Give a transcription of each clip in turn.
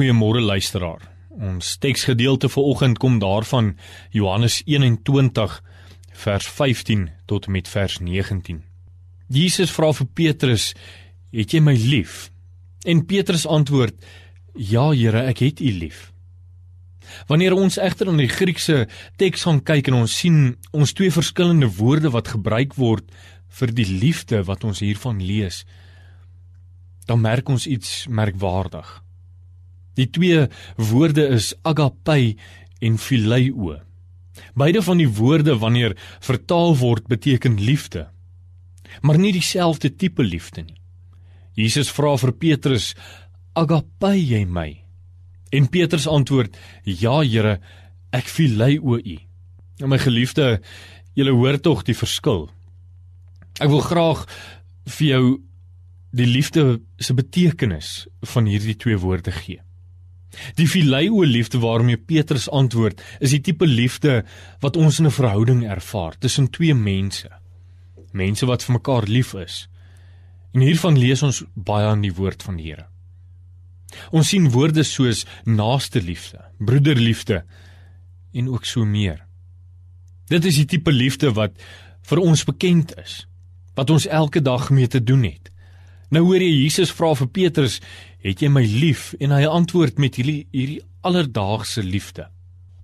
Goeiemôre luisteraar. Ons teksgedeelte vir oggend kom daarvan Johannes 21 vers 15 tot met vers 19. Jesus vra vir Petrus: "Het jy my lief?" En Petrus antwoord: "Ja, Here, ek het U lief." Wanneer ons egter in die Griekse teks gaan kyk en ons sien ons twee verskillende woorde wat gebruik word vir die liefde wat ons hiervan lees, dan merk ons iets merkwaardig. Die twee woorde is agape en phileo. Beide van die woorde wanneer vertaal word beteken liefde. Maar nie dieselfde tipe liefde nie. Jesus vra vir Petrus: "Agape jy my?" En Petrus antwoord: "Ja, Here, ek phileo u." Nou my geliefde, julle hoor tog die verskil. Ek wil graag vir jou die liefde se betekenis van hierdie twee woorde gee. Die phileo liefde waarmee Petrus antwoord, is die tipe liefde wat ons in 'n verhouding ervaar tussen twee mense. Mense wat vir mekaar lief is. En hiervan lees ons baie aan die woord van die Here. Ons sien woorde soos naaste liefde, broederliefde en ook so meer. Dit is die tipe liefde wat vir ons bekend is, wat ons elke dag mee te doen het. Nou hoor jy Jesus vra vir Petrus, "Het jy my lief?" En hy antwoord met hierdie hierdie alledaagse liefde.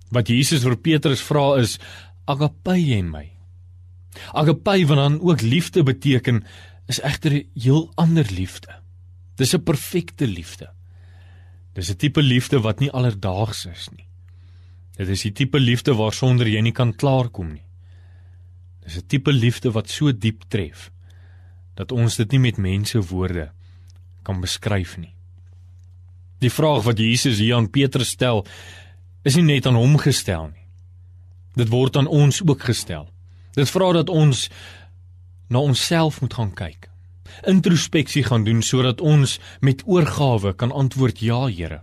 Wat Jesus vir Petrus vra is, "Agape jy my?" Agape wat dan ook liefde beteken, is egter 'n heel ander liefde. Dis 'n perfekte liefde. Dis 'n tipe liefde wat nie alledaags is nie. Dit is die tipe liefde waarsonder jy nie kan klaarkom nie. Dis 'n tipe liefde wat so diep tref dat ons dit nie met mense woorde kan beskryf nie. Die vraag wat Jesus hier aan Petrus stel, is nie net aan hom gestel nie. Dit word aan ons ook gestel. Dit vra dat ons na onsself moet gaan kyk. Introspeksie gaan doen sodat ons met oorgawe kan antwoord ja, Here.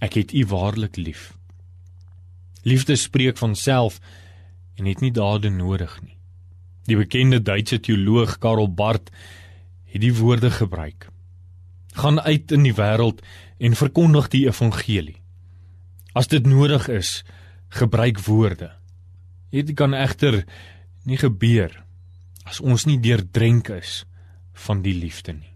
Ek het U waarlik lief. Liefde spreek van self en het nie dade nodig nie. Die bekende Duitse teoloog Karl Barth het die woorde gebruik: Gaan uit in die wêreld en verkondig die evangelie. As dit nodig is, gebruik woorde. Dit kan egter nie gebeur as ons nie deurdrenk is van die liefde nie.